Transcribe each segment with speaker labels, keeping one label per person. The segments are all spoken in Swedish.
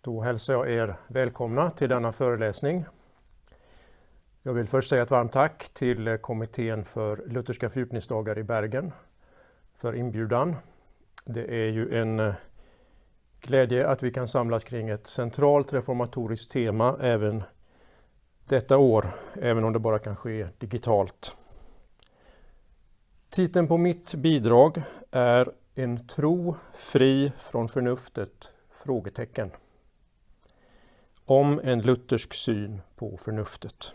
Speaker 1: Då hälsar jag er välkomna till denna föreläsning. Jag vill först säga ett varmt tack till kommittén för Lutherska fördjupningsdagar i Bergen för inbjudan. Det är ju en eh, glädje att vi kan samlas kring ett centralt reformatoriskt tema även detta år, även om det bara kan ske digitalt. Titeln på mitt bidrag är En tro fri från förnuftet? Frågetecken. Om en luthersk syn på förnuftet.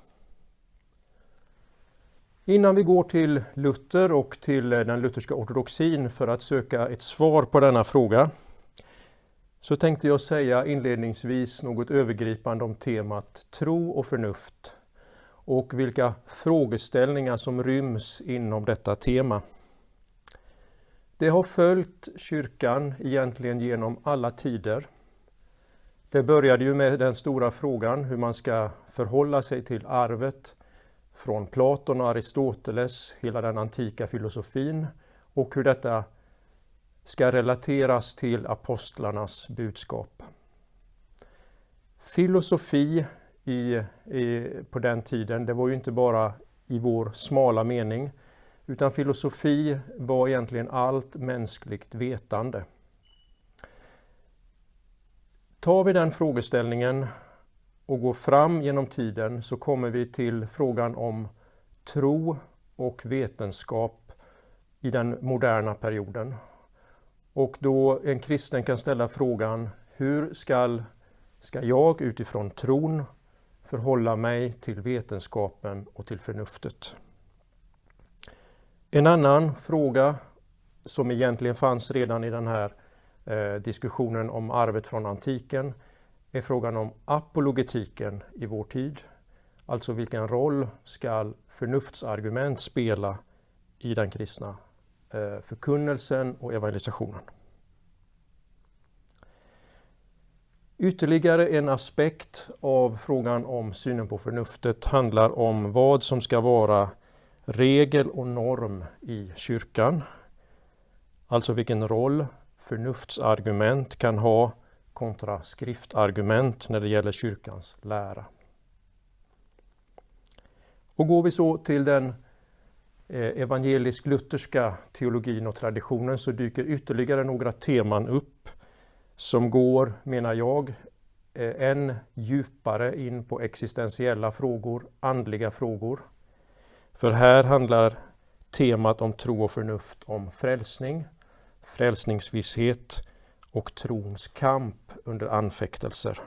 Speaker 1: Innan vi går till Luther och till den lutherska ortodoxin för att söka ett svar på denna fråga så tänkte jag säga inledningsvis något övergripande om temat tro och förnuft och vilka frågeställningar som ryms inom detta tema. Det har följt kyrkan egentligen genom alla tider. Det började ju med den stora frågan hur man ska förhålla sig till arvet från Platon och Aristoteles, hela den antika filosofin och hur detta ska relateras till apostlarnas budskap. Filosofi i, i, på den tiden, det var ju inte bara i vår smala mening, utan filosofi var egentligen allt mänskligt vetande. Tar vi den frågeställningen och går fram genom tiden så kommer vi till frågan om tro och vetenskap i den moderna perioden. Och då en kristen kan ställa frågan hur ska, ska jag utifrån tron förhålla mig till vetenskapen och till förnuftet? En annan fråga som egentligen fanns redan i den här eh, diskussionen om arvet från antiken är frågan om apologetiken i vår tid. Alltså vilken roll ska förnuftsargument spela i den kristna eh, förkunnelsen och evangelisationen. Ytterligare en aspekt av frågan om synen på förnuftet handlar om vad som ska vara regel och norm i kyrkan. Alltså vilken roll förnuftsargument kan ha kontra skriftargument när det gäller kyrkans lära. Och går vi så till den eh, evangelisk-lutherska teologin och traditionen så dyker ytterligare några teman upp som går, menar jag, eh, än djupare in på existentiella frågor, andliga frågor. För här handlar temat om tro och förnuft om frälsning, frälsningsvisshet och trons kamp under anfäktelser.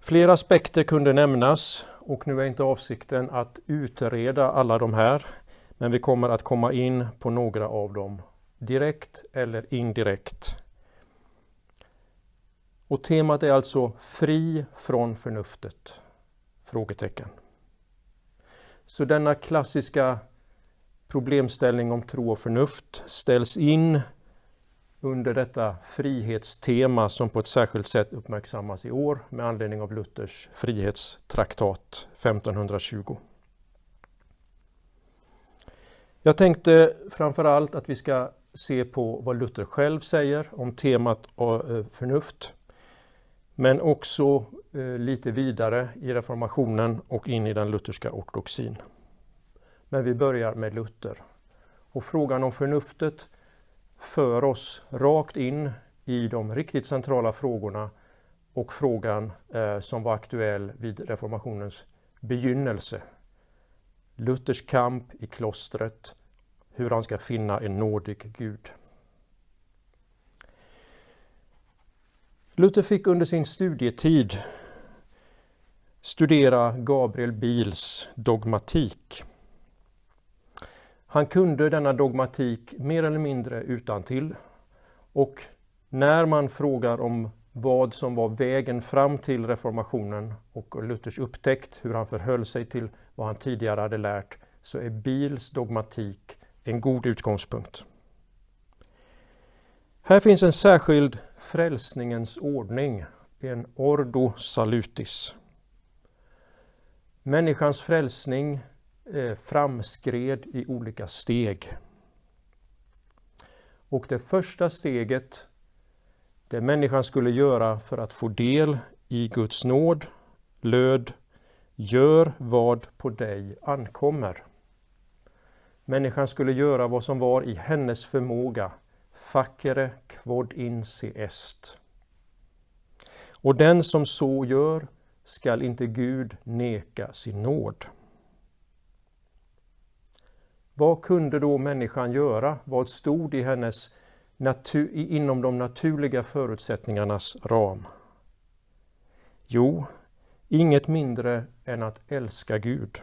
Speaker 1: Flera aspekter kunde nämnas och nu är inte avsikten att utreda alla de här men vi kommer att komma in på några av dem direkt eller indirekt. Och temat är alltså Fri från förnuftet? Frågetecken. Så denna klassiska problemställning om tro och förnuft ställs in under detta frihetstema som på ett särskilt sätt uppmärksammas i år med anledning av Luthers frihetstraktat 1520. Jag tänkte framförallt att vi ska se på vad Luther själv säger om temat eh, förnuft. Men också eh, lite vidare i reformationen och in i den lutherska ortodoxin. Men vi börjar med Luther. Och frågan om förnuftet för oss rakt in i de riktigt centrala frågorna och frågan eh, som var aktuell vid reformationens begynnelse. Luthers kamp i klostret, hur han ska finna en nådig Gud. Luther fick under sin studietid studera Gabriel Bils dogmatik. Han kunde denna dogmatik mer eller mindre utan till. och när man frågar om vad som var vägen fram till reformationen och Luthers upptäckt hur han förhöll sig till vad han tidigare hade lärt så är Bils dogmatik en god utgångspunkt. Här finns en särskild frälsningens ordning, en ordo salutis. Människans frälsning Eh, framskred i olika steg. Och det första steget det människan skulle göra för att få del i Guds nåd löd Gör vad på dig ankommer. Människan skulle göra vad som var i hennes förmåga. Facere quod insi est. Och den som så gör skall inte Gud neka sin nåd. Vad kunde då människan göra? Vad stod i hennes inom de naturliga förutsättningarnas ram? Jo, inget mindre än att älska Gud.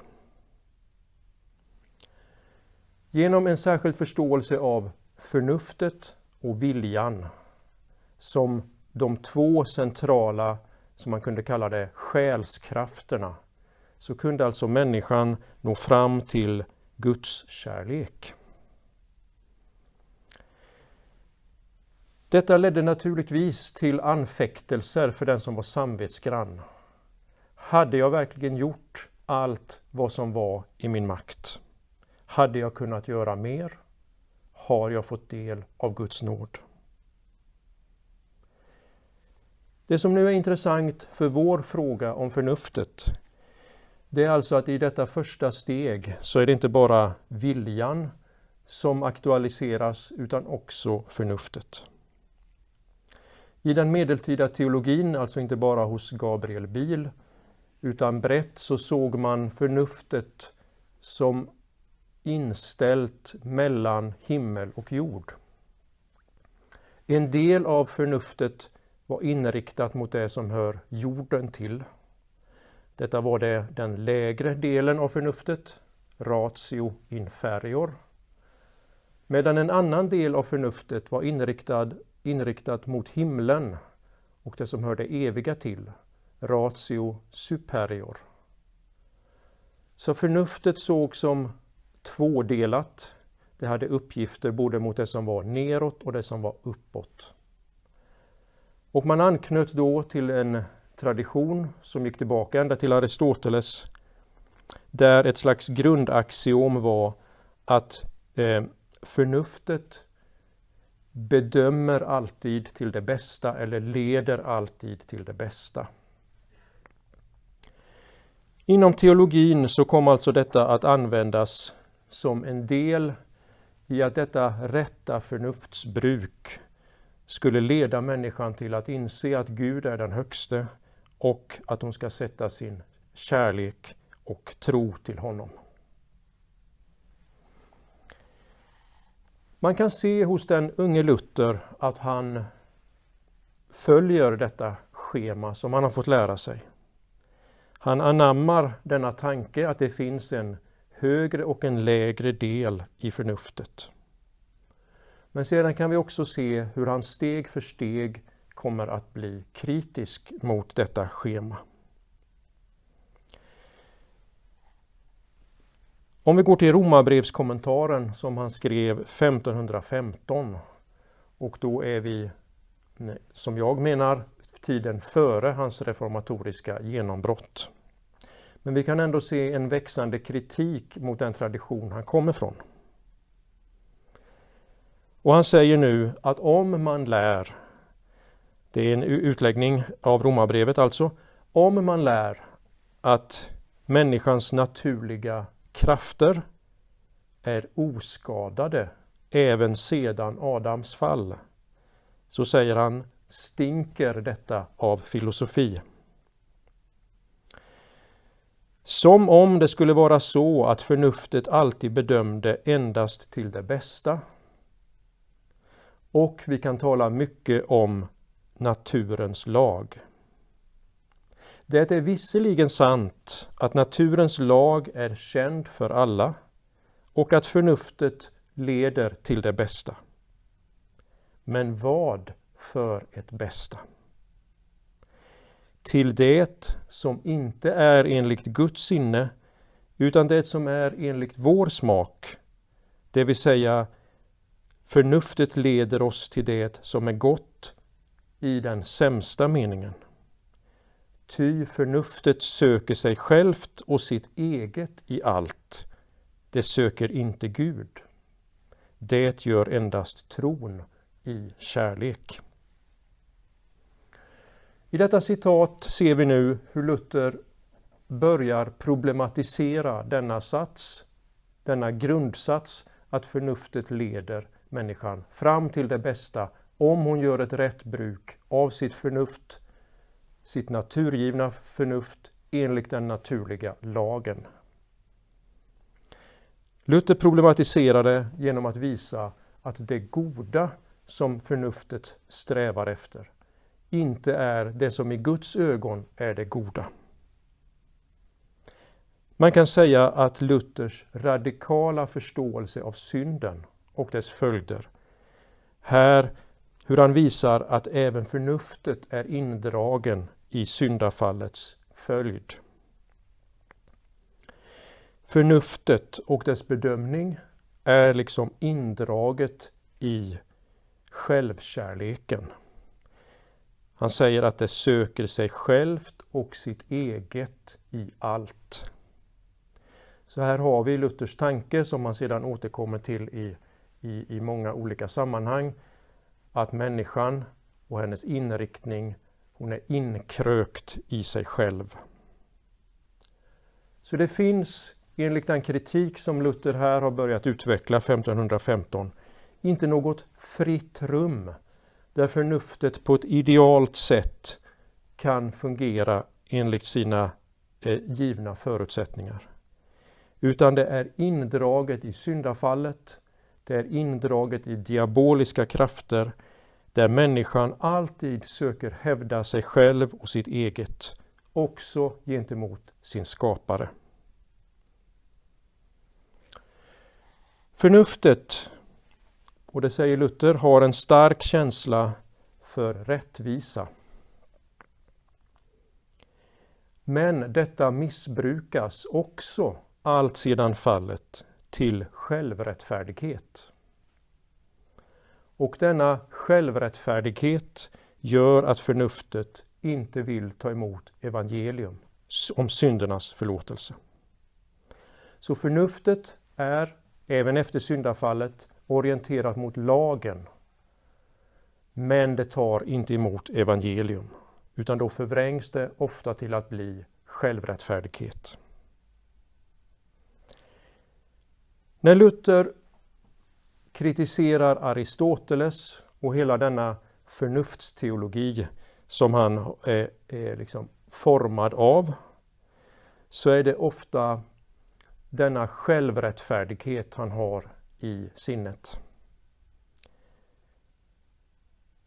Speaker 1: Genom en särskild förståelse av förnuftet och viljan som de två centrala, som man kunde kalla det, själskrafterna, så kunde alltså människan nå fram till Guds kärlek. Detta ledde naturligtvis till anfäktelser för den som var samvetsgrann. Hade jag verkligen gjort allt vad som var i min makt? Hade jag kunnat göra mer? Har jag fått del av Guds nåd? Det som nu är intressant för vår fråga om förnuftet, det är alltså att i detta första steg så är det inte bara viljan som aktualiseras utan också förnuftet. I den medeltida teologin, alltså inte bara hos Gabriel Biel, utan brett så såg man förnuftet som inställt mellan himmel och jord. En del av förnuftet var inriktat mot det som hör jorden till. Detta var det den lägre delen av förnuftet, ratio inferior. Medan en annan del av förnuftet var inriktad, inriktat mot himlen och det som hör det eviga till, ratio superior. Så förnuftet såg som tvådelat. Det hade uppgifter både mot det som var neråt och det som var uppåt. Och man anknöt då till en tradition som gick tillbaka ända till Aristoteles där ett slags grundaxiom var att eh, förnuftet bedömer alltid till det bästa eller leder alltid till det bästa. Inom teologin så kom alltså detta att användas som en del i att detta rätta förnuftsbruk skulle leda människan till att inse att Gud är den högste och att hon ska sätta sin kärlek och tro till honom. Man kan se hos den unge Luther att han följer detta schema som han har fått lära sig. Han anammar denna tanke att det finns en högre och en lägre del i förnuftet. Men sedan kan vi också se hur han steg för steg kommer att bli kritisk mot detta schema. Om vi går till Romarbrevskommentaren som han skrev 1515 och då är vi, som jag menar, tiden före hans reformatoriska genombrott. Men vi kan ändå se en växande kritik mot den tradition han kommer från. Och han säger nu att om man lär, det är en utläggning av Romarbrevet alltså, om man lär att människans naturliga krafter är oskadade även sedan Adams fall, så säger han stinker detta av filosofi. Som om det skulle vara så att förnuftet alltid bedömde endast till det bästa. Och vi kan tala mycket om naturens lag. Det är visserligen sant att naturens lag är känd för alla och att förnuftet leder till det bästa. Men vad för ett bästa? Till det som inte är enligt Guds sinne utan det som är enligt vår smak, det vill säga förnuftet leder oss till det som är gott i den sämsta meningen. Ty förnuftet söker sig självt och sitt eget i allt. Det söker inte Gud. Det gör endast tron i kärlek. I detta citat ser vi nu hur Luther börjar problematisera denna sats, denna grundsats att förnuftet leder människan fram till det bästa om hon gör ett rätt bruk av sitt förnuft, sitt naturgivna förnuft enligt den naturliga lagen. Luther problematiserade genom att visa att det goda som förnuftet strävar efter inte är det som i Guds ögon är det goda. Man kan säga att Luthers radikala förståelse av synden och dess följder här hur han visar att även förnuftet är indragen i syndafallets följd. Förnuftet och dess bedömning är liksom indraget i självkärleken. Han säger att det söker sig självt och sitt eget i allt. Så här har vi Luthers tanke som man sedan återkommer till i, i, i många olika sammanhang. Att människan och hennes inriktning, hon är inkrökt i sig själv. Så det finns, enligt den kritik som Luther här har börjat utveckla 1515, inte något fritt rum där förnuftet på ett idealt sätt kan fungera enligt sina eh, givna förutsättningar. Utan det är indraget i syndafallet, det är indraget i diaboliska krafter där människan alltid söker hävda sig själv och sitt eget, också gentemot sin skapare. Förnuftet och det säger Luther, har en stark känsla för rättvisa. Men detta missbrukas också allt sedan fallet till självrättfärdighet. Och denna självrättfärdighet gör att förnuftet inte vill ta emot evangelium om syndernas förlåtelse. Så förnuftet är, även efter syndafallet, orienterat mot lagen. Men det tar inte emot evangelium, utan då förvrängs det ofta till att bli självrättfärdighet. När Luther kritiserar Aristoteles och hela denna förnuftsteologi som han är, är liksom formad av, så är det ofta denna självrättfärdighet han har i sinnet.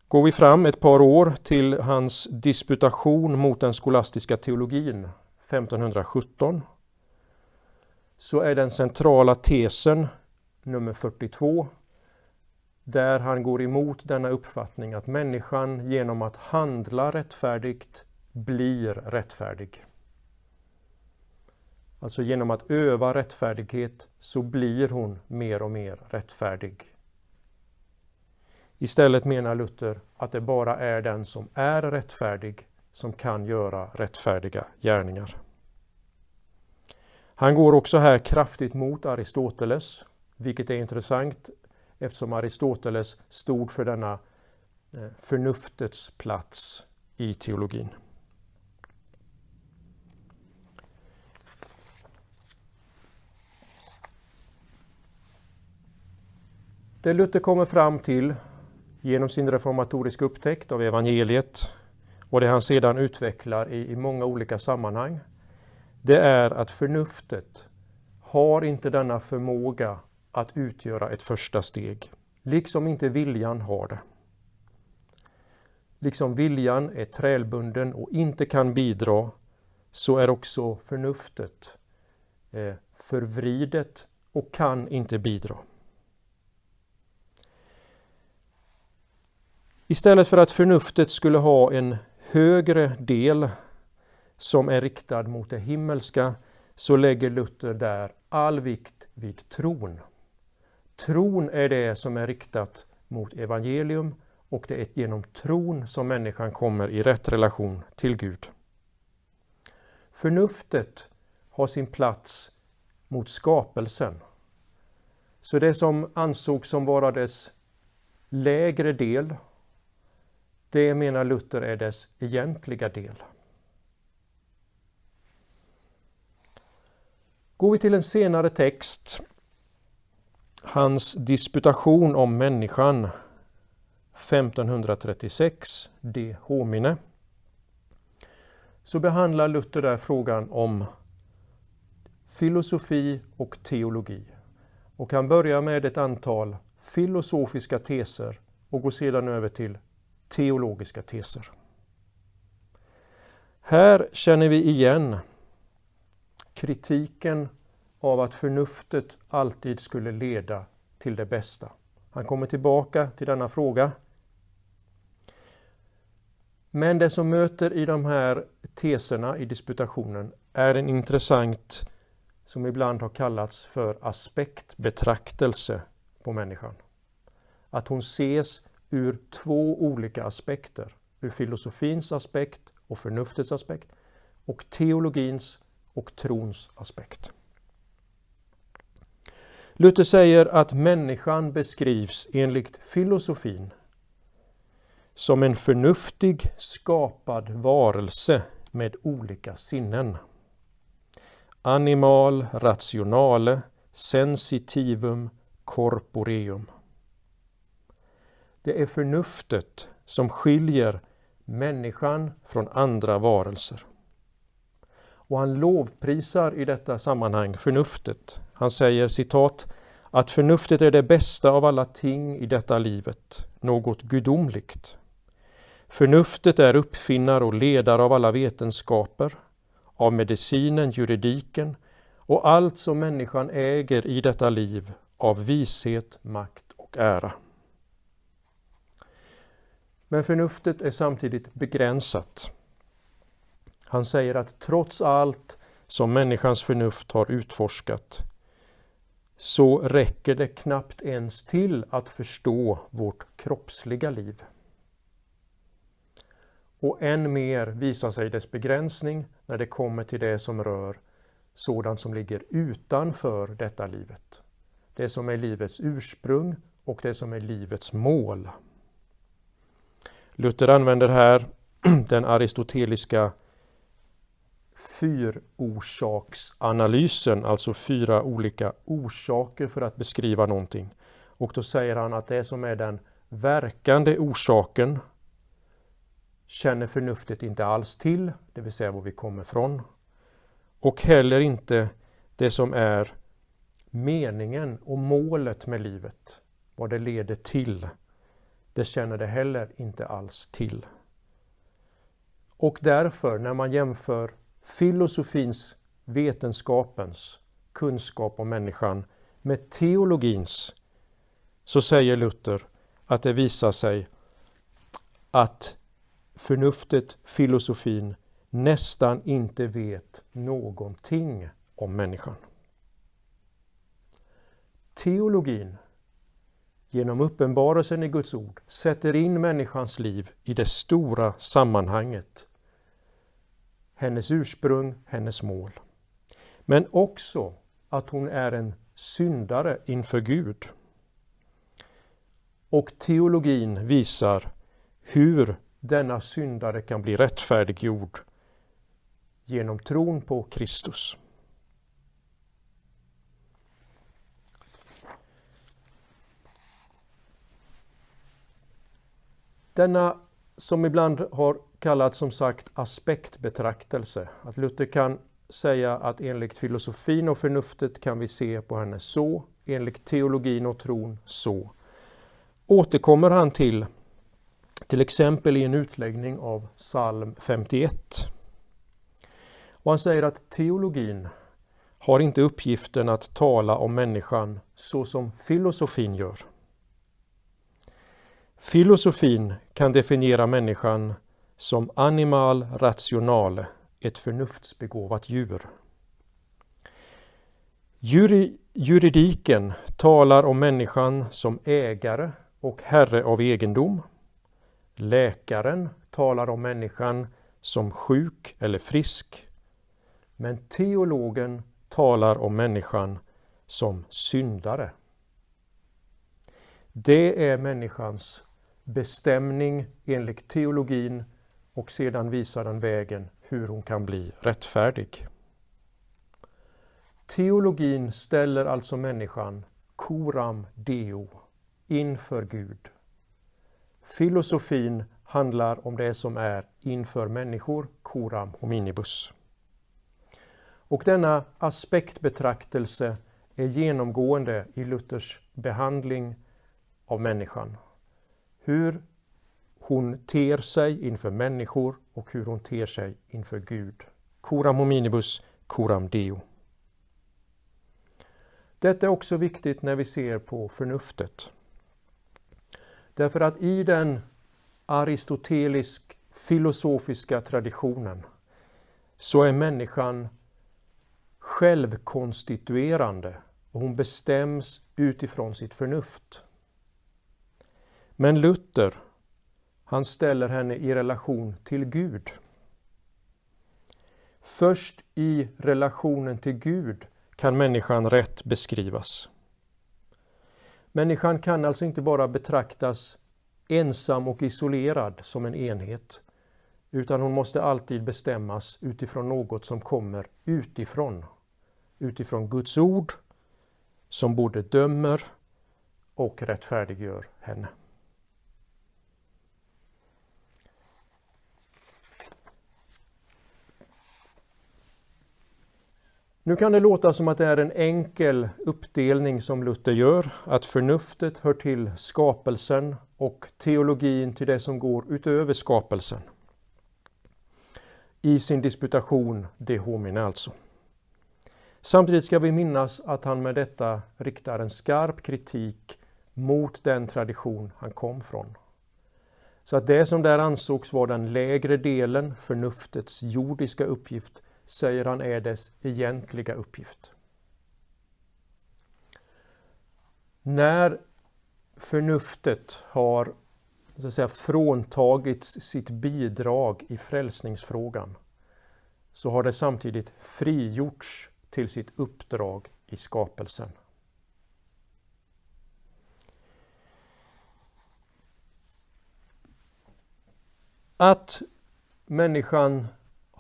Speaker 1: Går vi fram ett par år till hans disputation mot den skolastiska teologin 1517 så är den centrala tesen nummer 42 där han går emot denna uppfattning att människan genom att handla rättfärdigt blir rättfärdig. Alltså genom att öva rättfärdighet så blir hon mer och mer rättfärdig. Istället menar Luther att det bara är den som är rättfärdig som kan göra rättfärdiga gärningar. Han går också här kraftigt mot Aristoteles, vilket är intressant eftersom Aristoteles stod för denna eh, förnuftets plats i teologin. Det Luther kommer fram till genom sin reformatoriska upptäckt av evangeliet och det han sedan utvecklar i, i många olika sammanhang, det är att förnuftet har inte denna förmåga att utgöra ett första steg, liksom inte viljan har det. Liksom viljan är trälbunden och inte kan bidra, så är också förnuftet eh, förvridet och kan inte bidra. Istället för att förnuftet skulle ha en högre del som är riktad mot det himmelska så lägger Luther där all vikt vid tron. Tron är det som är riktat mot evangelium och det är genom tron som människan kommer i rätt relation till Gud. Förnuftet har sin plats mot skapelsen. Så det som ansågs som vara dess lägre del Det menar Luther är dess egentliga del. Går vi till en senare text, hans disputation om människan 1536, De homine, så behandlar Luther där frågan om filosofi och teologi. Och han börjar med ett antal filosofiska teser och går sedan över till teologiska teser. Här känner vi igen kritiken av att förnuftet alltid skulle leda till det bästa. Han kommer tillbaka till denna fråga. Men det som möter i de här teserna i disputationen är en intressant, som ibland har kallats för aspektbetraktelse på människan. Att hon ses ur två olika aspekter. Ur filosofins aspekt och förnuftets aspekt och teologins och trons aspekt. Luther säger att människan beskrivs enligt filosofin som en förnuftig skapad varelse med olika sinnen. Animal rationale sensitivum corporeum. Det är förnuftet som skiljer människan från andra varelser. Och han lovprisar i detta sammanhang förnuftet. Han säger citat att förnuftet är det bästa av alla ting i detta livet, något gudomligt. Förnuftet är uppfinnare och ledare av alla vetenskaper, av medicinen, juridiken och allt som människan äger i detta liv av vishet, makt och ära. Men förnuftet är samtidigt begränsat. Han säger att trots allt som människans förnuft har utforskat så räcker det knappt ens till att förstå vårt kroppsliga liv. Och än mer visar sig dess begränsning när det kommer till det som rör sådant som ligger utanför detta livet. Det som är livets ursprung och det som är livets mål. Luther använder här den aristoteliska fyrorsaksanalysen, alltså fyra olika orsaker för att beskriva någonting. Och då säger han att det som är den verkande orsaken känner förnuftet inte alls till, det vill säga var vi kommer ifrån. Och heller inte det som är meningen och målet med livet, vad det leder till. Det känner det heller inte alls till. Och därför, när man jämför filosofins, vetenskapens kunskap om människan med teologins, så säger Luther att det visar sig att förnuftet, filosofin, nästan inte vet någonting om människan. Teologin, genom uppenbarelsen i Guds ord, sätter in människans liv i det stora sammanhanget. Hennes ursprung, hennes mål. Men också att hon är en syndare inför Gud. Och teologin visar hur denna syndare kan bli rättfärdiggjord genom tron på Kristus. Denna som ibland har kallat som sagt aspektbetraktelse, att Luther kan säga att enligt filosofin och förnuftet kan vi se på henne så, enligt teologin och tron så. Återkommer han till till exempel i en utläggning av psalm 51. Och han säger att teologin har inte uppgiften att tala om människan så som filosofin gör. Filosofin kan definiera människan som animal rationale, ett förnuftsbegåvat djur. Juridiken talar om människan som ägare och herre av egendom. Läkaren talar om människan som sjuk eller frisk. Men teologen talar om människan som syndare. Det är människans bestämning enligt teologin och sedan visar den vägen hur hon kan bli rättfärdig. Teologin ställer alltså människan, coram deo, inför Gud. Filosofin handlar om det som är inför människor, coram hominibus. Och denna aspektbetraktelse är genomgående i Luthers behandling av människan. Hur hon ter sig inför människor och hur hon ter sig inför Gud. Coram hominibus, coram deo. Detta är också viktigt när vi ser på förnuftet. Därför att i den aristotelisk filosofiska traditionen så är människan självkonstituerande och hon bestäms utifrån sitt förnuft. Men Luther, han ställer henne i relation till Gud. Först i relationen till Gud kan människan rätt beskrivas. Människan kan alltså inte bara betraktas ensam och isolerad som en enhet, utan hon måste alltid bestämmas utifrån något som kommer utifrån. Utifrån Guds ord som både dömer och rättfärdiggör henne. Nu kan det låta som att det är en enkel uppdelning som Luther gör, att förnuftet hör till skapelsen och teologin till det som går utöver skapelsen. I sin disputation De homine alltså. Samtidigt ska vi minnas att han med detta riktar en skarp kritik mot den tradition han kom från. Så att det som där ansågs vara den lägre delen, förnuftets jordiska uppgift, säger han är dess egentliga uppgift. När förnuftet har så att säga, fråntagits sitt bidrag i frälsningsfrågan så har det samtidigt frigjorts till sitt uppdrag i skapelsen. Att människan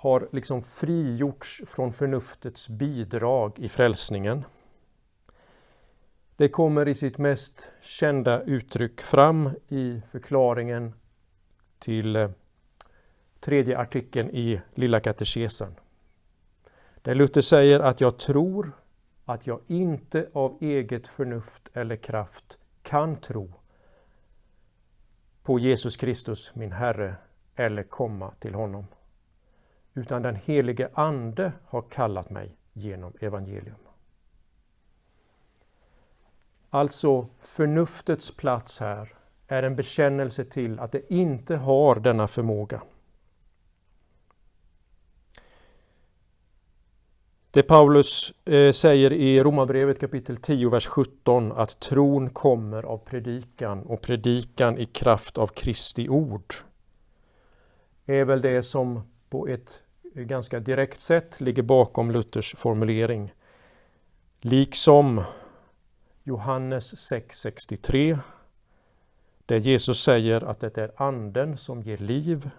Speaker 1: har liksom frigjorts från förnuftets bidrag i frälsningen. Det kommer i sitt mest kända uttryck fram i förklaringen till eh, tredje artikeln i Lilla katekesen. Där Luther säger att jag tror att jag inte av eget förnuft eller kraft kan tro på Jesus Kristus, min Herre, eller komma till honom utan den helige Ande har kallat mig genom evangelium. Alltså förnuftets plats här är en bekännelse till att det inte har denna förmåga. Det Paulus eh, säger i Romarbrevet kapitel 10, vers 17 att tron kommer av predikan och predikan i kraft av Kristi ord är väl det som på ett ganska direkt sätt ligger bakom Luthers formulering. Liksom Johannes 6.63 där Jesus säger att det är anden som ger liv.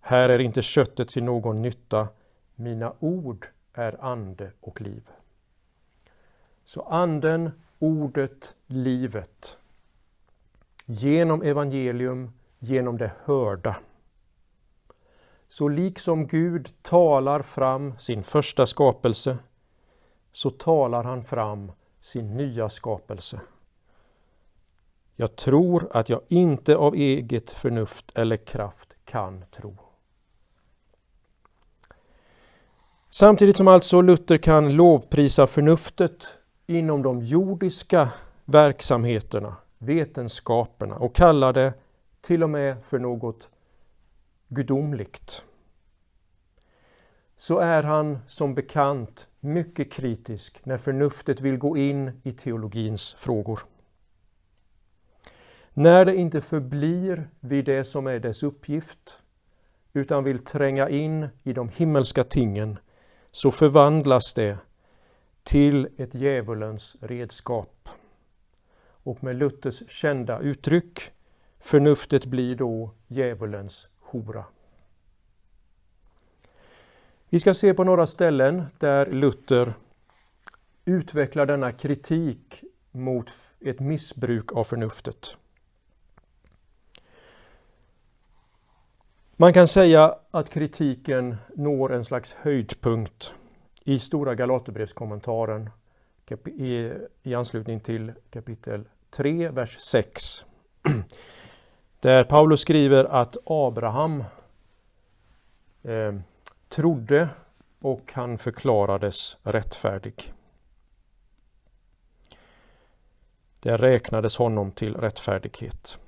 Speaker 1: Här är inte köttet till någon nytta, mina ord är ande och liv. Så anden, ordet, livet. Genom evangelium, genom det hörda. Så liksom Gud talar fram sin första skapelse så talar han fram sin nya skapelse. Jag tror att jag inte av eget förnuft eller kraft kan tro. Samtidigt som alltså Luther kan lovprisa förnuftet inom de jordiska verksamheterna, vetenskaperna och kalla det till och med för något gudomligt så är han som bekant mycket kritisk när förnuftet vill gå in i teologins frågor. När det inte förblir vid det som är dess uppgift utan vill tränga in i de himmelska tingen så förvandlas det till ett djävulens redskap. Och med Luthers kända uttryck Förnuftet blir då djävulens hora. Vi ska se på några ställen där Luther utvecklar denna kritik mot ett missbruk av förnuftet. Man kan säga att kritiken når en slags höjdpunkt i Stora Galaterbrevskommentaren i, i anslutning till kapitel 3, vers 6. Där Paulus skriver att Abraham eh, trodde och han förklarades rättfärdig. Det räknades honom till rättfärdighet.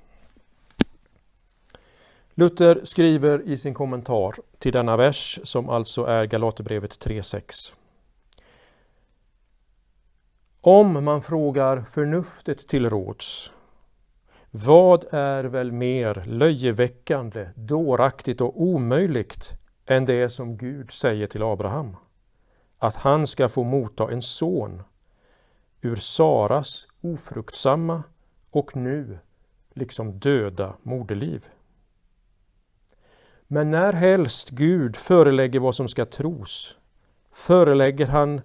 Speaker 1: Luther skriver i sin kommentar till denna vers, som alltså är Galaterbrevet 3.6. Om man frågar förnuftet till råds, vad är väl mer löjeväckande, dåraktigt och omöjligt än det som Gud säger till Abraham? Att han ska få motta en son ur Saras ofruktsamma och nu liksom döda moderliv. Men när helst Gud förelägger vad som ska tros, förelägger han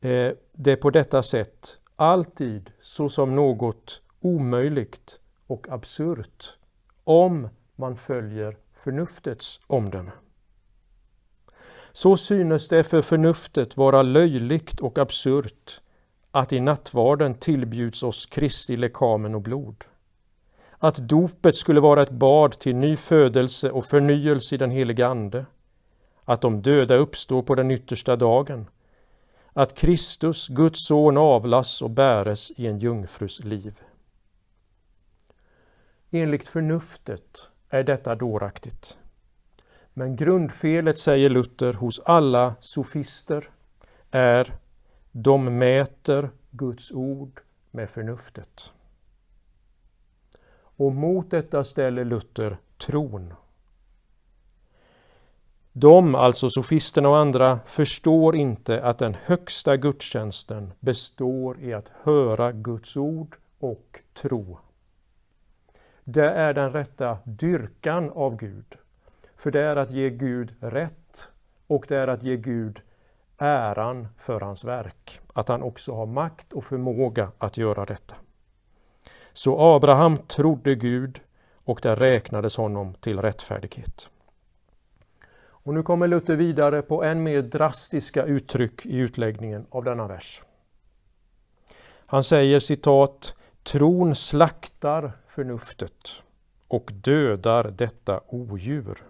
Speaker 1: eh, det på detta sätt alltid såsom något omöjligt och absurt om man följer förnuftets omdöme. Så synes det för förnuftet vara löjligt och absurt att i nattvarden tillbjuds oss Kristi lekamen och blod. Att dopet skulle vara ett bad till ny födelse och förnyelse i den heliga Ande. Att de döda uppstår på den yttersta dagen. Att Kristus, Guds son, avlas och bäres i en jungfrus liv. Enligt förnuftet är detta dåraktigt. Men grundfelet, säger Luther, hos alla sofister är de mäter Guds ord med förnuftet. Och mot detta ställer Luther tron. De, alltså sofisterna och andra, förstår inte att den högsta gudstjänsten består i att höra Guds ord och tro. Det är den rätta dyrkan av Gud. För det är att ge Gud rätt och det är att ge Gud äran för hans verk. Att han också har makt och förmåga att göra detta. Så Abraham trodde Gud och det räknades honom till rättfärdighet. Och nu kommer Luther vidare på än mer drastiska uttryck i utläggningen av denna vers. Han säger citat Tron slaktar förnuftet och dödar detta odjur.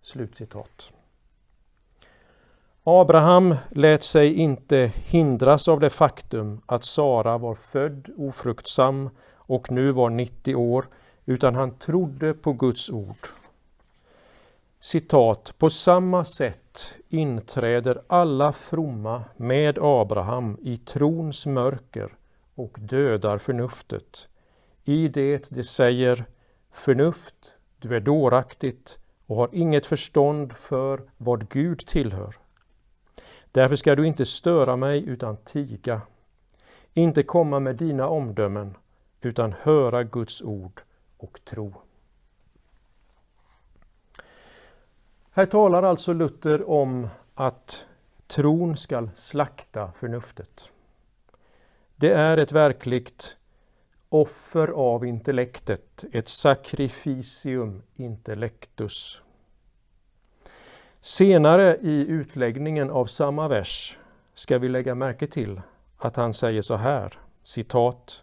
Speaker 1: Slutcitat. Abraham lät sig inte hindras av det faktum att Sara var född ofruktsam och nu var 90 år, utan han trodde på Guds ord. Citat, på samma sätt inträder alla fromma med Abraham i trons mörker och dödar förnuftet. I det de säger förnuft, du är dåraktigt och har inget förstånd för vad Gud tillhör. Därför ska du inte störa mig utan tiga. Inte komma med dina omdömen utan höra Guds ord och tro. Här talar alltså Luther om att tron skall slakta förnuftet. Det är ett verkligt offer av intellektet, ett sacrificium intellectus. Senare i utläggningen av samma vers ska vi lägga märke till att han säger så här, citat.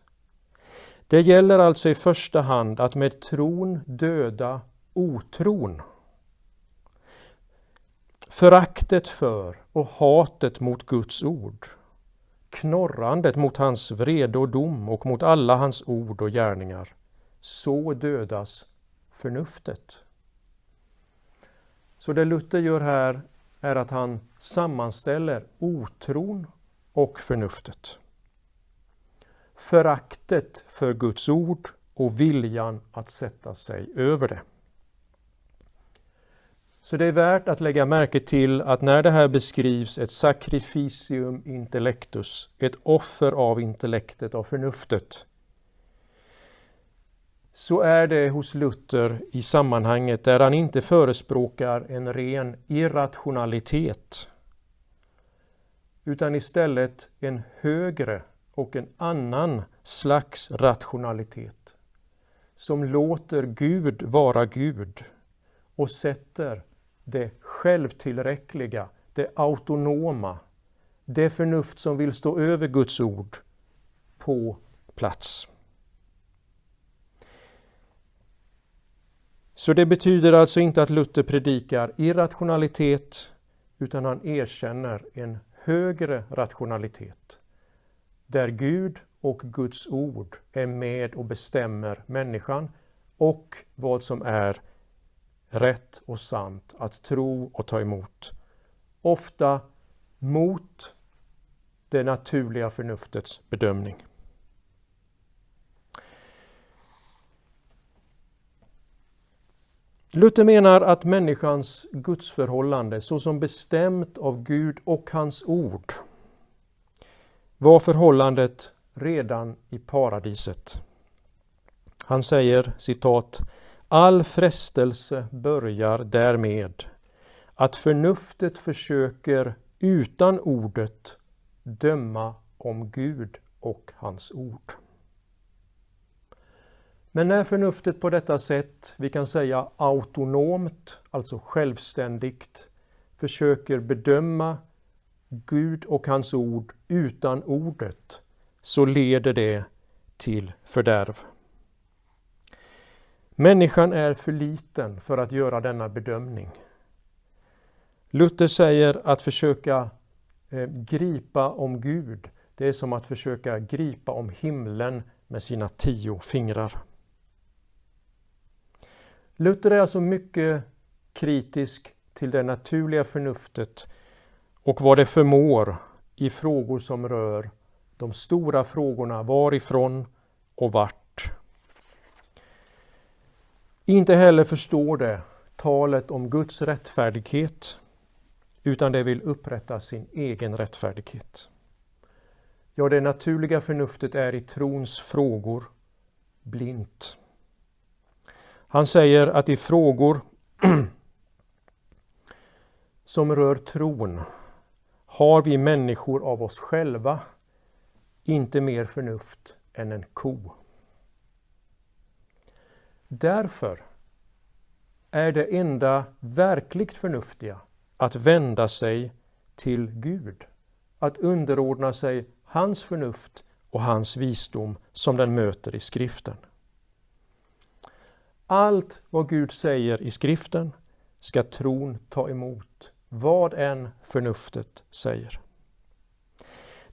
Speaker 1: Det gäller alltså i första hand att med tron döda otron. Föraktet för och hatet mot Guds ord. Knorrandet mot hans vrede och dom och mot alla hans ord och gärningar. Så dödas förnuftet. Så det Luther gör här är att han sammanställer otron och förnuftet. Föraktet för Guds ord och viljan att sätta sig över det. Så det är värt att lägga märke till att när det här beskrivs ett sacrificium intellectus, ett offer av intellektet, av förnuftet, så är det hos Luther i sammanhanget där han inte förespråkar en ren irrationalitet utan istället en högre och en annan slags rationalitet som låter Gud vara Gud och sätter det självtillräckliga, det autonoma, det förnuft som vill stå över Guds ord på plats. Så det betyder alltså inte att Luther predikar irrationalitet utan han erkänner en högre rationalitet där Gud och Guds ord är med och bestämmer människan och vad som är rätt och sant att tro och ta emot. Ofta mot det naturliga förnuftets bedömning. Luther menar att människans gudsförhållande såsom bestämt av Gud och hans ord var förhållandet redan i paradiset. Han säger citat All frestelse börjar därmed att förnuftet försöker utan ordet döma om Gud och hans ord. Men när förnuftet på detta sätt, vi kan säga autonomt, alltså självständigt, försöker bedöma Gud och hans ord utan ordet, så leder det till fördärv. Människan är för liten för att göra denna bedömning. Luther säger att försöka eh, gripa om Gud, det är som att försöka gripa om himlen med sina tio fingrar. Luther är alltså mycket kritisk till det naturliga förnuftet och vad det förmår i frågor som rör de stora frågorna varifrån och vart. Inte heller förstår det talet om Guds rättfärdighet utan det vill upprätta sin egen rättfärdighet. Ja, det naturliga förnuftet är i trons frågor blint. Han säger att i frågor som rör tron har vi människor av oss själva inte mer förnuft än en ko. Därför är det enda verkligt förnuftiga att vända sig till Gud, att underordna sig hans förnuft och hans visdom som den möter i skriften. Allt vad Gud säger i skriften ska tron ta emot, vad än förnuftet säger.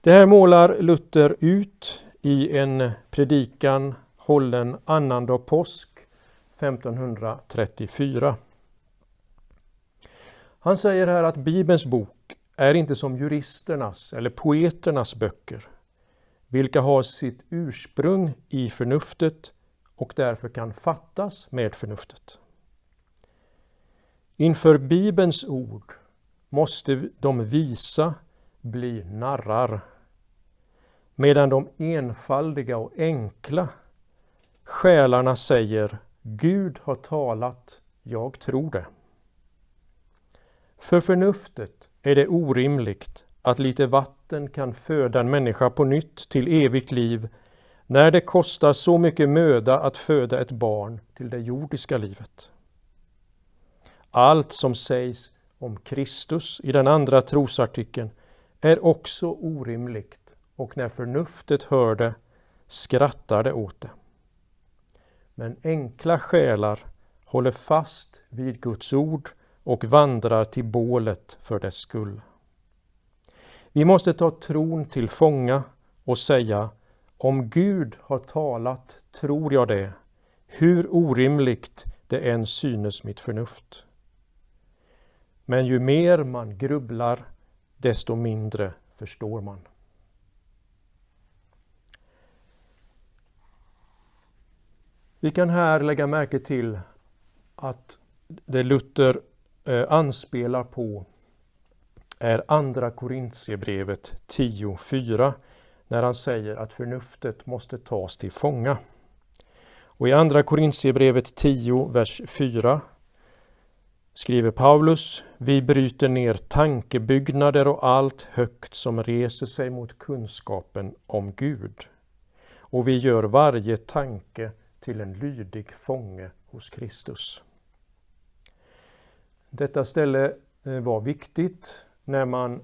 Speaker 1: Det här målar Luther ut i en predikan hållen annandag påsk 1534. Han säger här att Bibelns bok är inte som juristernas eller poeternas böcker, vilka har sitt ursprung i förnuftet och därför kan fattas med förnuftet. Inför Bibelns ord måste de visa bli narrar, medan de enfaldiga och enkla själarna säger Gud har talat, jag tror det. För förnuftet är det orimligt att lite vatten kan föda en människa på nytt till evigt liv när det kostar så mycket möda att föda ett barn till det jordiska livet. Allt som sägs om Kristus i den andra trosartikeln är också orimligt och när förnuftet hör det skrattar det åt det. Men enkla själar håller fast vid Guds ord och vandrar till bålet för dess skull. Vi måste ta tron till fånga och säga om Gud har talat tror jag det, hur orimligt det än synes mitt förnuft. Men ju mer man grubblar, desto mindre förstår man. Vi kan här lägga märke till att det Luther eh, anspelar på är Andra Korintierbrevet 10.4 när han säger att förnuftet måste tas till fånga. Och i Andra Korintierbrevet 10, vers 4 skriver Paulus, vi bryter ner tankebyggnader och allt högt som reser sig mot kunskapen om Gud. Och vi gör varje tanke till en lydig fånge hos Kristus. Detta ställe eh, var viktigt när man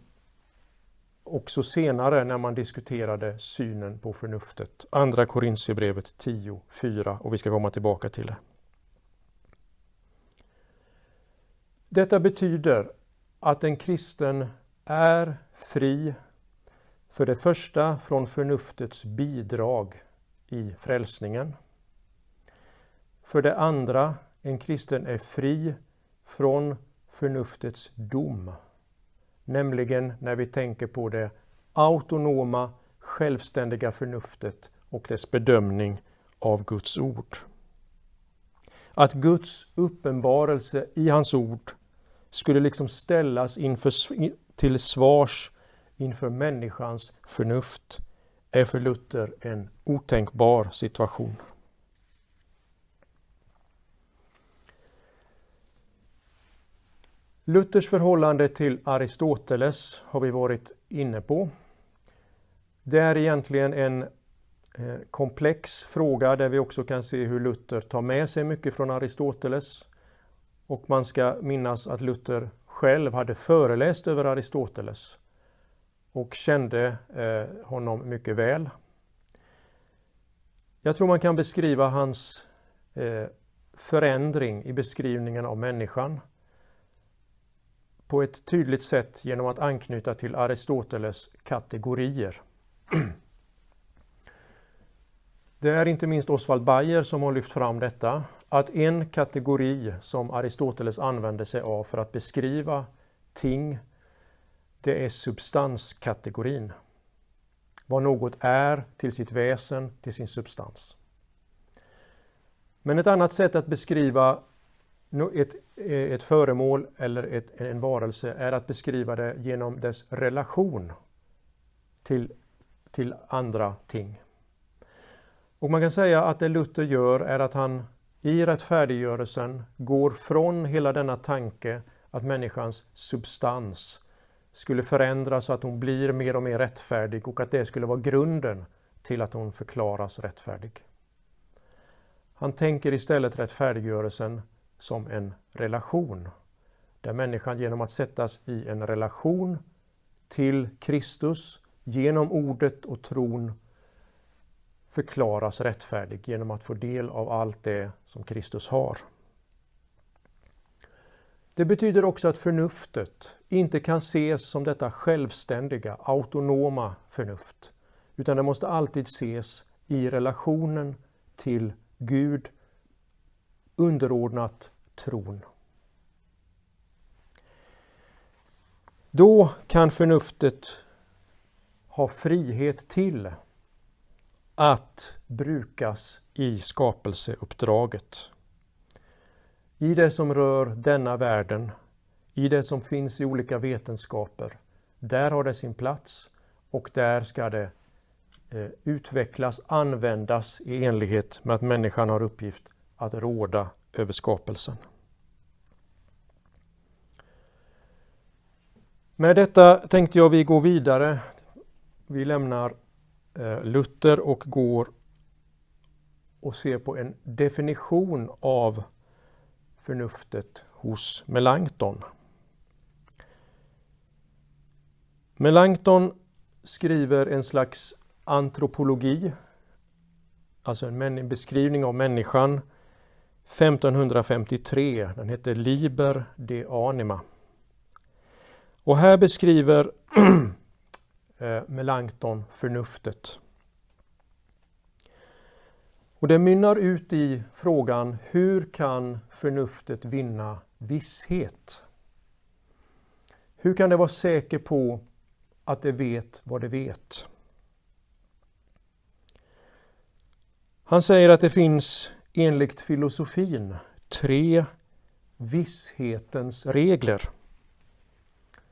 Speaker 1: också senare när man diskuterade synen på förnuftet. Andra Korintierbrevet 10, 4 och vi ska komma tillbaka till det. Detta betyder att en kristen är fri för det första från förnuftets bidrag i frälsningen. För det andra, en kristen är fri från förnuftets dom. Nämligen när vi tänker på det autonoma, självständiga förnuftet och dess bedömning av Guds ord. Att Guds uppenbarelse i hans ord skulle liksom ställas inför, till svars inför människans förnuft är för Luther en otänkbar situation. Luthers förhållande till Aristoteles har vi varit inne på. Det är egentligen en eh, komplex fråga där vi också kan se hur Luther tar med sig mycket från Aristoteles. Och man ska minnas att Luther själv hade föreläst över Aristoteles och kände eh, honom mycket väl. Jag tror man kan beskriva hans eh, förändring i beskrivningen av människan på ett tydligt sätt genom att anknyta till Aristoteles kategorier. Det är inte minst Oswald Bayer som har lyft fram detta, att en kategori som Aristoteles använde sig av för att beskriva ting, det är substanskategorin. Vad något är till sitt väsen, till sin substans. Men ett annat sätt att beskriva ett, eh, ett föremål eller ett, en varelse är att beskriva det genom dess relation till, till andra ting. Och man kan säga att det Luther gör är att han i rättfärdiggörelsen går från hela denna tanke att människans substans skulle förändras så att hon blir mer och mer rättfärdig och att det skulle vara grunden till att hon förklaras rättfärdig. Han tänker istället rättfärdiggörelsen som en relation. Där människan genom att sättas i en relation till Kristus genom ordet och tron förklaras rättfärdig genom att få del av allt det som Kristus har. Det betyder också att förnuftet inte kan ses som detta självständiga, autonoma förnuft, utan det måste alltid ses i relationen till Gud underordnat tron. Då kan förnuftet ha frihet till att brukas i skapelseuppdraget. I det som rör denna världen, i det som finns i olika vetenskaper, där har det sin plats och där ska det eh, utvecklas, användas i enlighet med att människan har uppgift att råda över skapelsen. Med detta tänkte jag vi går vidare. Vi lämnar eh, Luther och går och ser på en definition av förnuftet hos Melanchthon. Melanchthon skriver en slags antropologi, alltså en beskrivning av människan 1553. Den heter Liber de Anima. Och här beskriver eh, Melanchthon förnuftet. Och det mynnar ut i frågan hur kan förnuftet vinna visshet? Hur kan det vara säker på att det vet vad det vet? Han säger att det finns enligt filosofin tre visshetens regler.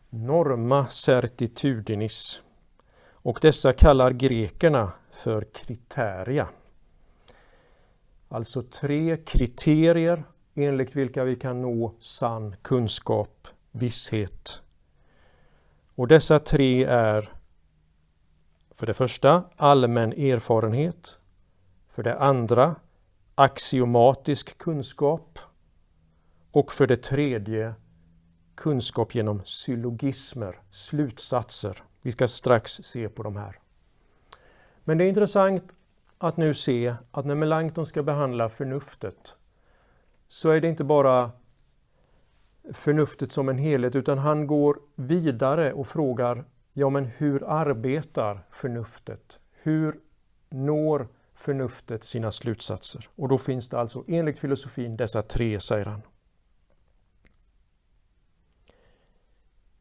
Speaker 1: Norma certitudinis. Och dessa kallar grekerna för kriteria. Alltså tre kriterier enligt vilka vi kan nå sann kunskap, visshet. Och dessa tre är för det första allmän erfarenhet, för det andra axiomatisk kunskap och för det tredje kunskap genom syllogismer, slutsatser. Vi ska strax se på de här. Men det är intressant att nu se att när Melanchthon ska behandla förnuftet så är det inte bara förnuftet som en helhet utan han går vidare och frågar ja men hur arbetar förnuftet? Hur når förnuftet sina slutsatser? Och då finns det alltså enligt filosofin dessa tre, säger han.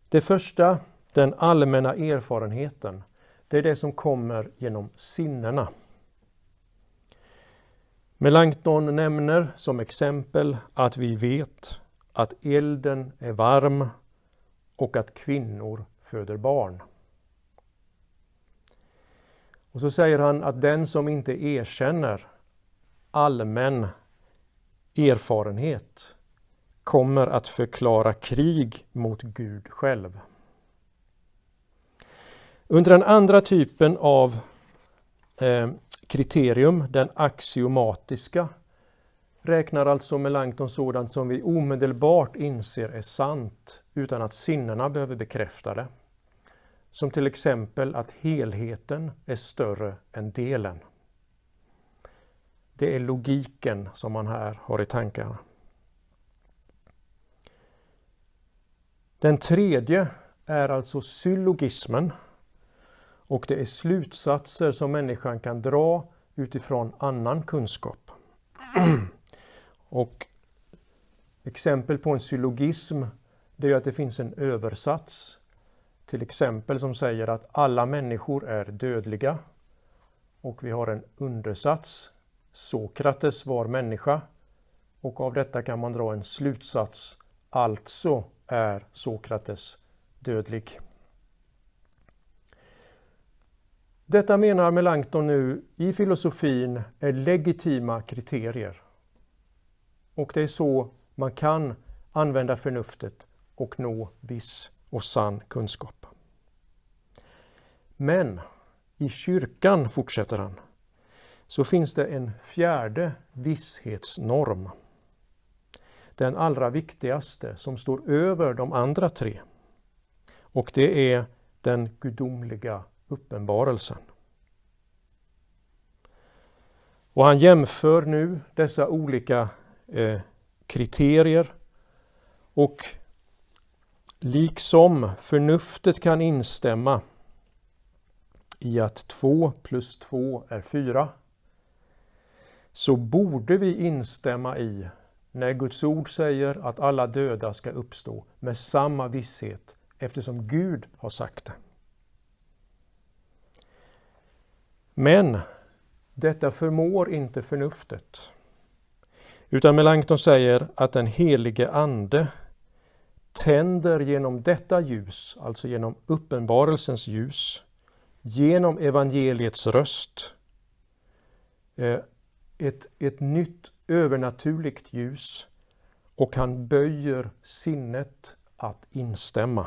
Speaker 1: Det första, den allmänna erfarenheten, det är det som kommer genom sinnena. Melanchthon nämner som exempel att vi vet att elden är varm och att kvinnor föder barn. Och så säger han att den som inte erkänner allmän erfarenhet kommer att förklara krig mot Gud själv. Under den andra typen av eh, kriterium, den axiomatiska, räknar alltså Melanchthon sådant som vi omedelbart inser är sant utan att sinnena behöver bekräfta det. Som till exempel att helheten är större än delen. Det är logiken som man här har i tankarna. Den tredje är alltså syllogismen och det är slutsatser som människan kan dra utifrån annan kunskap. och Exempel på en syllogism det är att det finns en översats till exempel som säger att alla människor är dödliga och vi har en undersats Sokrates var människa och av detta kan man dra en slutsats alltså är Sokrates dödlig. Detta menar Melanchthon nu i filosofin är legitima kriterier. Och det är så man kan använda förnuftet och nå viss och sann kunskap. Men i kyrkan, fortsätter han, så finns det en fjärde visshetsnorm. Den allra viktigaste som står över de andra tre. Och det är den gudomliga uppenbarelsen. Och han jämför nu dessa olika eh, kriterier och liksom förnuftet kan instämma i att 2 plus 2 är 4 så borde vi instämma i när Guds ord säger att alla döda ska uppstå med samma visshet eftersom Gud har sagt det. Men detta förmår inte förnuftet. Utan Melanchthon säger att den helige Ande tänder genom detta ljus, alltså genom uppenbarelsens ljus, genom evangeliets röst, eh, ett, ett nytt övernaturligt ljus och han böjer sinnet att instämma.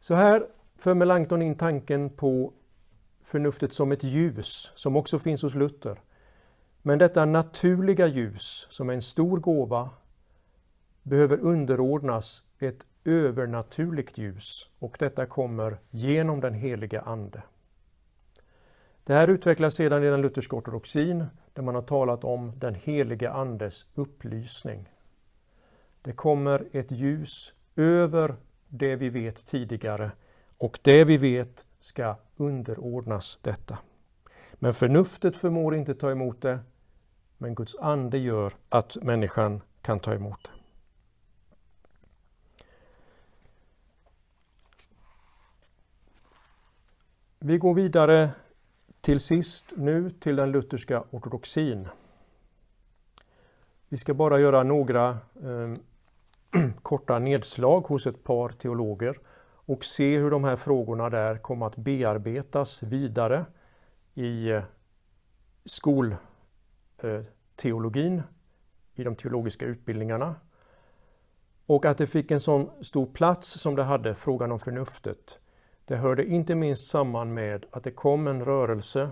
Speaker 1: Så här för Melanchthon in tanken på förnuftet som ett ljus som också finns hos Luther. Men detta naturliga ljus som är en stor gåva behöver underordnas ett övernaturligt ljus och detta kommer genom den heliga Ande. Det här utvecklas sedan i den lutherska ortodoxin där man har talat om den heliga Andes upplysning. Det kommer ett ljus över det vi vet tidigare och det vi vet ska underordnas detta. Men förnuftet förmår inte ta emot det, men Guds ande gör att människan kan ta emot det. Vi går vidare till sist nu till den lutherska ortodoxin. Vi ska bara göra några eh, korta nedslag hos ett par teologer och se hur de här frågorna där kommer att bearbetas vidare i eh, eh, i de teologiska utbildningarna. Och att det fick en sån stor plats som det hade, frågan om förnuftet, det hörde inte minst samman med att det kom en rörelse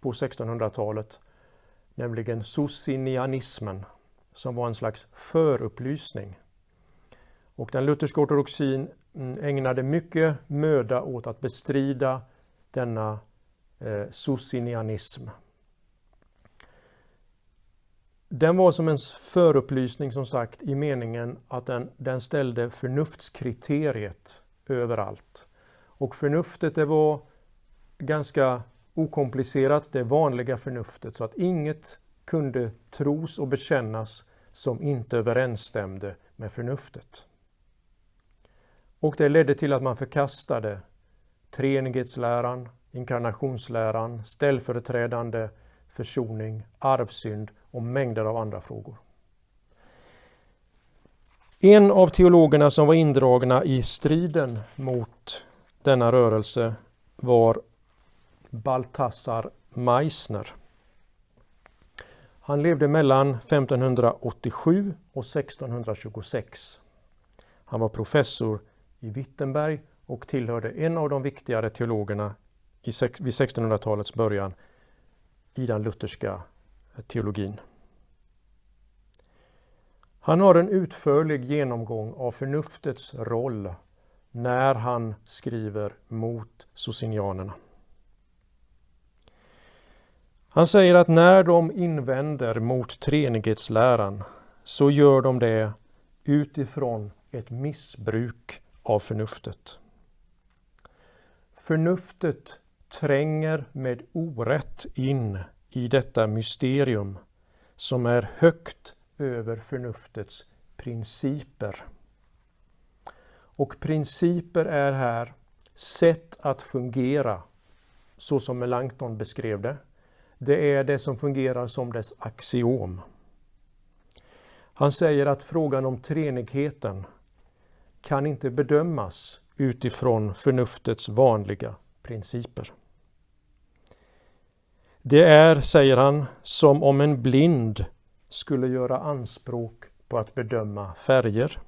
Speaker 1: på 1600-talet, nämligen socinianismen, som var en slags förupplysning. Och den lutherska ortodoxin mm, ägnade mycket möda åt att bestrida denna eh, socinianism. Den var som en förupplysning som sagt i meningen att den, den ställde förnuftskriteriet överallt. Och förnuftet det var ganska okomplicerat, det vanliga förnuftet så att inget kunde tros och bekännas som inte överensstämde med förnuftet. Och det ledde till att man förkastade treenighetsläran, inkarnationsläran, ställföreträdande försoning, arvsynd och mängder av andra frågor. En av teologerna som var indragna i striden mot denna rörelse var Balthasar Meissner. Han levde mellan 1587 och 1626. Han var professor i Wittenberg och tillhörde en av de viktigare teologerna vid 1600-talets början i den lutherska eh, teologin. Han har en utförlig genomgång av förnuftets roll när han skriver mot socinianerna. Han säger att när de invänder mot treenighetsläran så gör de det utifrån ett missbruk av förnuftet. Förnuftet tränger med orätt in i detta mysterium som är högt över förnuftets principer. Och principer är här sätt att fungera så som Melanchthon beskrev det. Det är det som fungerar som dess axiom. Han säger att frågan om treenigheten kan inte bedömas utifrån förnuftets vanliga principer. Det är, säger han, som om en blind skulle göra anspråk på att bedöma färger.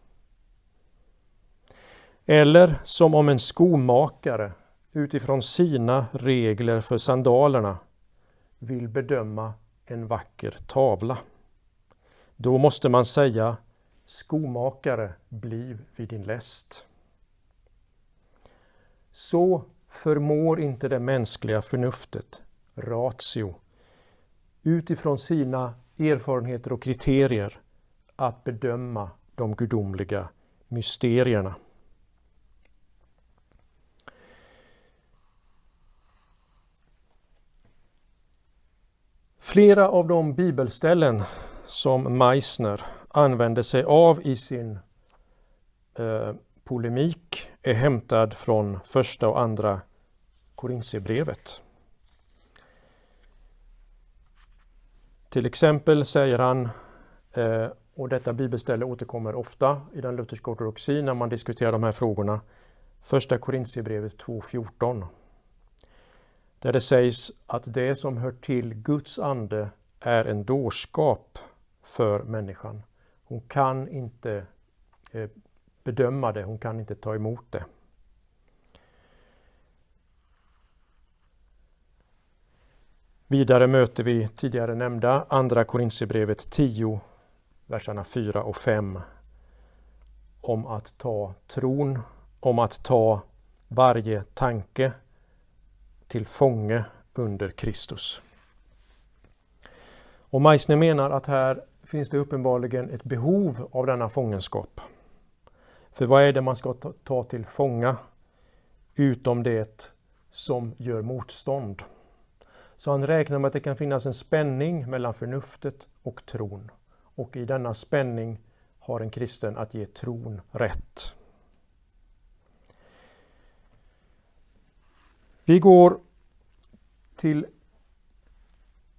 Speaker 1: Eller som om en skomakare utifrån sina regler för sandalerna vill bedöma en vacker tavla. Då måste man säga Skomakare, bliv vid din läst. Så förmår inte det mänskliga förnuftet, ratio, utifrån sina erfarenheter och kriterier att bedöma de gudomliga mysterierna. Flera av de bibelställen som Meissner använder sig av i sin eh, polemik är hämtad från första och andra Korintierbrevet. Till exempel säger han, eh, och detta bibelställe återkommer ofta i den lutherska ortodoxin när man diskuterar de här frågorna, första Korintierbrevet 2.14 där det sägs att det som hör till Guds ande är en dårskap för människan. Hon kan inte eh, bedöma det, hon kan inte ta emot det. Vidare möter vi tidigare nämnda Andra Korintierbrevet 10, verserna 4 och 5 om att ta tron, om att ta varje tanke till fånge under Kristus. Och Meissner menar att här finns det uppenbarligen ett behov av denna fångenskap. För vad är det man ska ta till fånga utom det som gör motstånd? Så han räknar med att det kan finnas en spänning mellan förnuftet och tron. Och i denna spänning har en kristen att ge tron rätt. Vi går till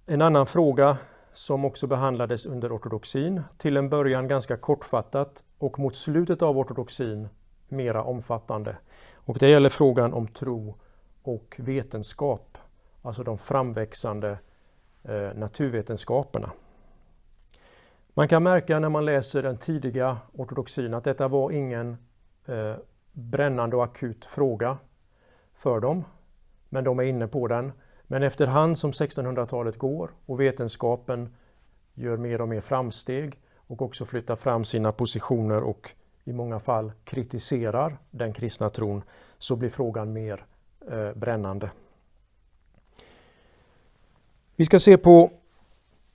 Speaker 1: en annan fråga som också behandlades under ortodoxin. Till en början ganska kortfattat och mot slutet av ortodoxin mera omfattande. Och det gäller frågan om tro och vetenskap, alltså de framväxande eh, naturvetenskaperna. Man kan märka när man läser den tidiga ortodoxin att detta var ingen eh, brännande och akut fråga för dem. Men de är inne på den. Men efterhand som 1600-talet går och vetenskapen gör mer och mer framsteg och också flyttar fram sina positioner och i många fall kritiserar den kristna tron så blir frågan mer eh, brännande. Vi ska se på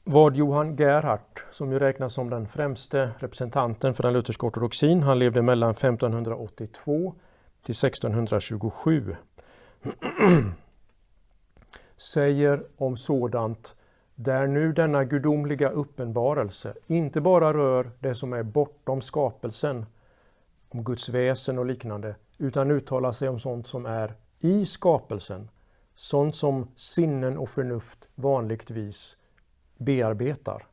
Speaker 1: vad Johan Gerhardt, som ju räknas som den främste representanten för den lutherska ortodoxin, han levde mellan 1582 till 1627, säger om sådant där nu denna gudomliga uppenbarelse inte bara rör det som är bortom skapelsen, om Guds väsen och liknande, utan uttalar sig om sånt som är i skapelsen, sånt som sinnen och förnuft vanligtvis bearbetar.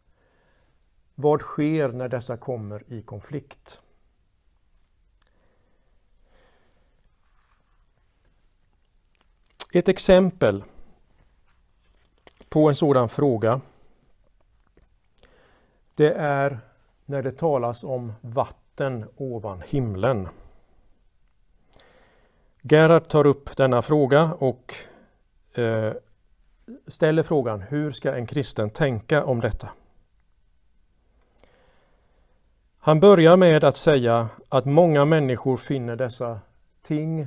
Speaker 1: Vad sker när dessa kommer i konflikt? Ett exempel på en sådan fråga det är när det talas om vatten ovan himlen. Gerhard tar upp denna fråga och eh, ställer frågan hur ska en kristen tänka om detta? Han börjar med att säga att många människor finner dessa ting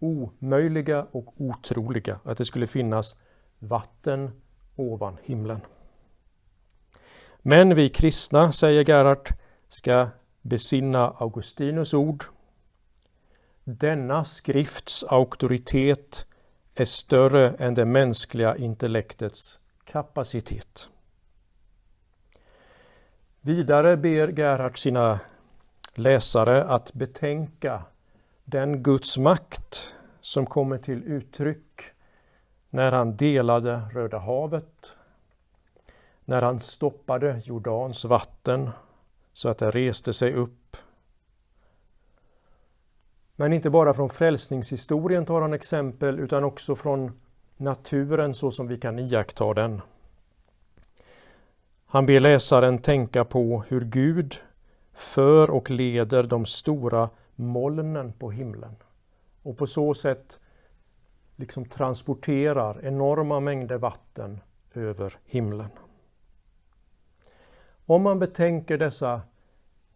Speaker 1: omöjliga och otroliga, att det skulle finnas vatten ovan himlen. Men vi kristna, säger Gerhard, ska besinna Augustinus ord. Denna skrifts auktoritet är större än det mänskliga intellektets kapacitet. Vidare ber Gerhard sina läsare att betänka den Guds makt som kommer till uttryck när han delade Röda havet, när han stoppade Jordans vatten så att det reste sig upp. Men inte bara från frälsningshistorien tar han exempel utan också från naturen så som vi kan iaktta den. Han ber läsaren tänka på hur Gud för och leder de stora molnen på himlen och på så sätt liksom transporterar enorma mängder vatten över himlen. Om man betänker dessa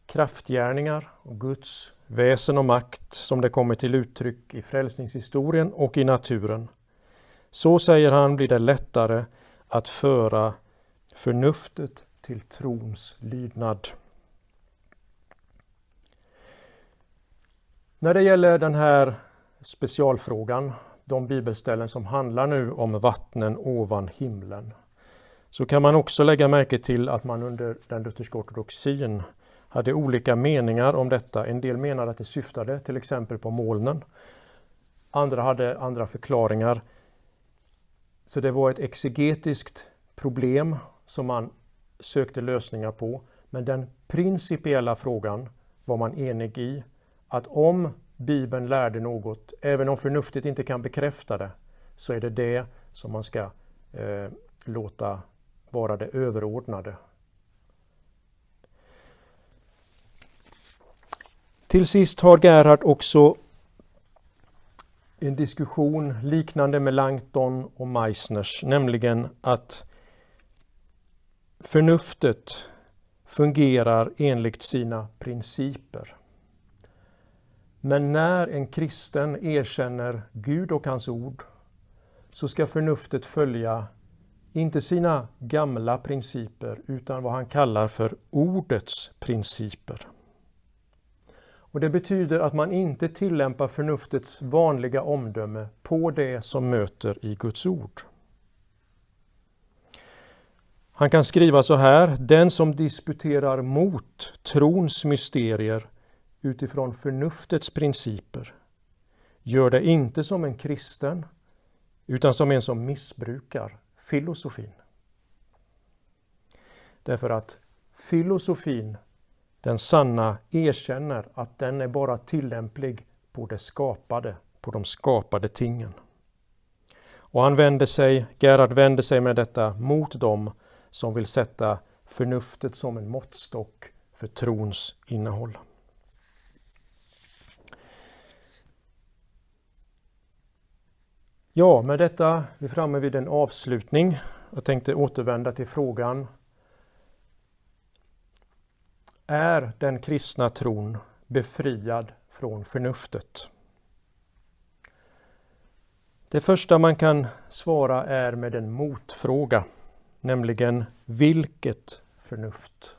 Speaker 1: kraftgärningar och Guds väsen och makt som det kommer till uttryck i frälsningshistorien och i naturen, så säger han blir det lättare att föra förnuftet till trons lydnad. När det gäller den här specialfrågan, de bibelställen som handlar nu om vattnen ovan himlen, så kan man också lägga märke till att man under den lutherska ortodoxin hade olika meningar om detta. En del menade att det syftade till exempel på molnen. Andra hade andra förklaringar. Så det var ett exegetiskt problem som man sökte lösningar på. Men den principiella frågan var man enig i att om Bibeln lärde något, även om förnuftet inte kan bekräfta det, så är det det som man ska eh, låta vara det överordnade. Till sist har Gerhard också en diskussion liknande med Langton och Meissners, nämligen att förnuftet fungerar enligt sina principer. Men när en kristen erkänner Gud och hans ord så ska förnuftet följa inte sina gamla principer utan vad han kallar för ordets principer. Och Det betyder att man inte tillämpar förnuftets vanliga omdöme på det som möter i Guds ord. Han kan skriva så här, den som disputerar mot trons mysterier utifrån förnuftets principer gör det inte som en kristen utan som en som missbrukar filosofin. Därför att filosofin, den sanna, erkänner att den är bara tillämplig på det skapade, på de skapade tingen. Och han vänder sig, Gerhard vänder sig med detta mot dem som vill sätta förnuftet som en måttstock för trons innehåll. Ja, med detta är vi framme vid en avslutning. Jag tänkte återvända till frågan. Är den kristna tron befriad från förnuftet? Det första man kan svara är med en motfråga, nämligen vilket förnuft?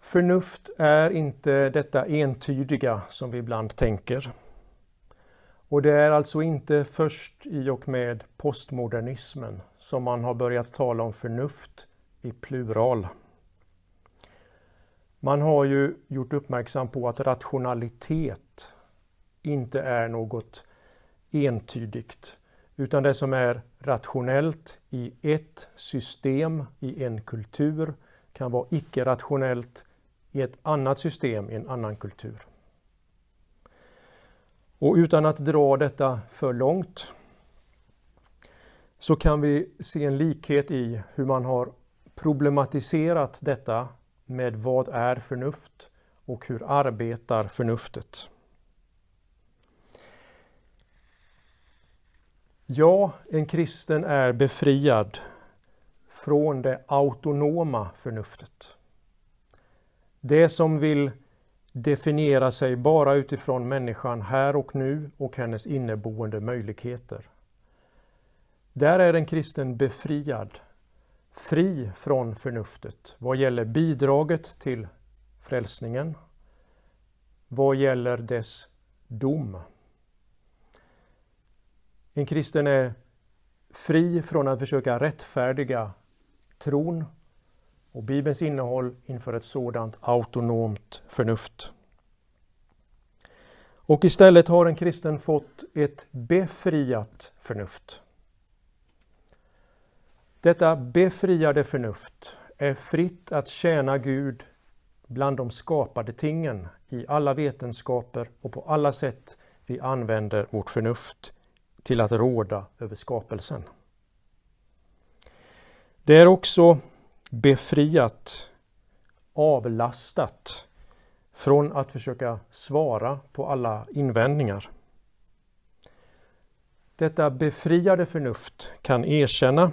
Speaker 1: Förnuft är inte detta entydiga som vi ibland tänker. Och det är alltså inte först i och med postmodernismen som man har börjat tala om förnuft i plural. Man har ju gjort uppmärksam på att rationalitet inte är något entydigt, utan det som är rationellt i ett system, i en kultur, kan vara icke-rationellt i ett annat system, i en annan kultur. Och utan att dra detta för långt så kan vi se en likhet i hur man har problematiserat detta med vad är förnuft och hur arbetar förnuftet. Ja, en kristen är befriad från det autonoma förnuftet. Det som vill definiera sig bara utifrån människan här och nu och hennes inneboende möjligheter. Där är en kristen befriad, fri från förnuftet vad gäller bidraget till frälsningen, vad gäller dess dom. En kristen är fri från att försöka rättfärdiga tron och Bibelns innehåll inför ett sådant autonomt förnuft. Och istället har en kristen fått ett befriat förnuft. Detta befriade förnuft är fritt att tjäna Gud bland de skapade tingen i alla vetenskaper och på alla sätt vi använder vårt förnuft till att råda över skapelsen. Det är också befriat, avlastat från att försöka svara på alla invändningar. Detta befriade förnuft kan erkänna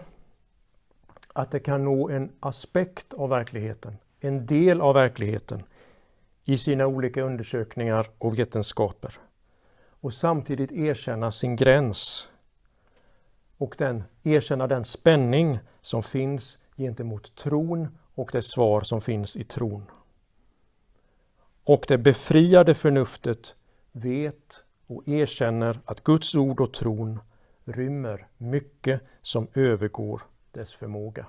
Speaker 1: att det kan nå en aspekt av verkligheten, en del av verkligheten i sina olika undersökningar och vetenskaper och samtidigt erkänna sin gräns och den, erkänna den spänning som finns gentemot tron och det svar som finns i tron. Och det befriade förnuftet vet och erkänner att Guds ord och tron rymmer mycket som övergår dess förmåga.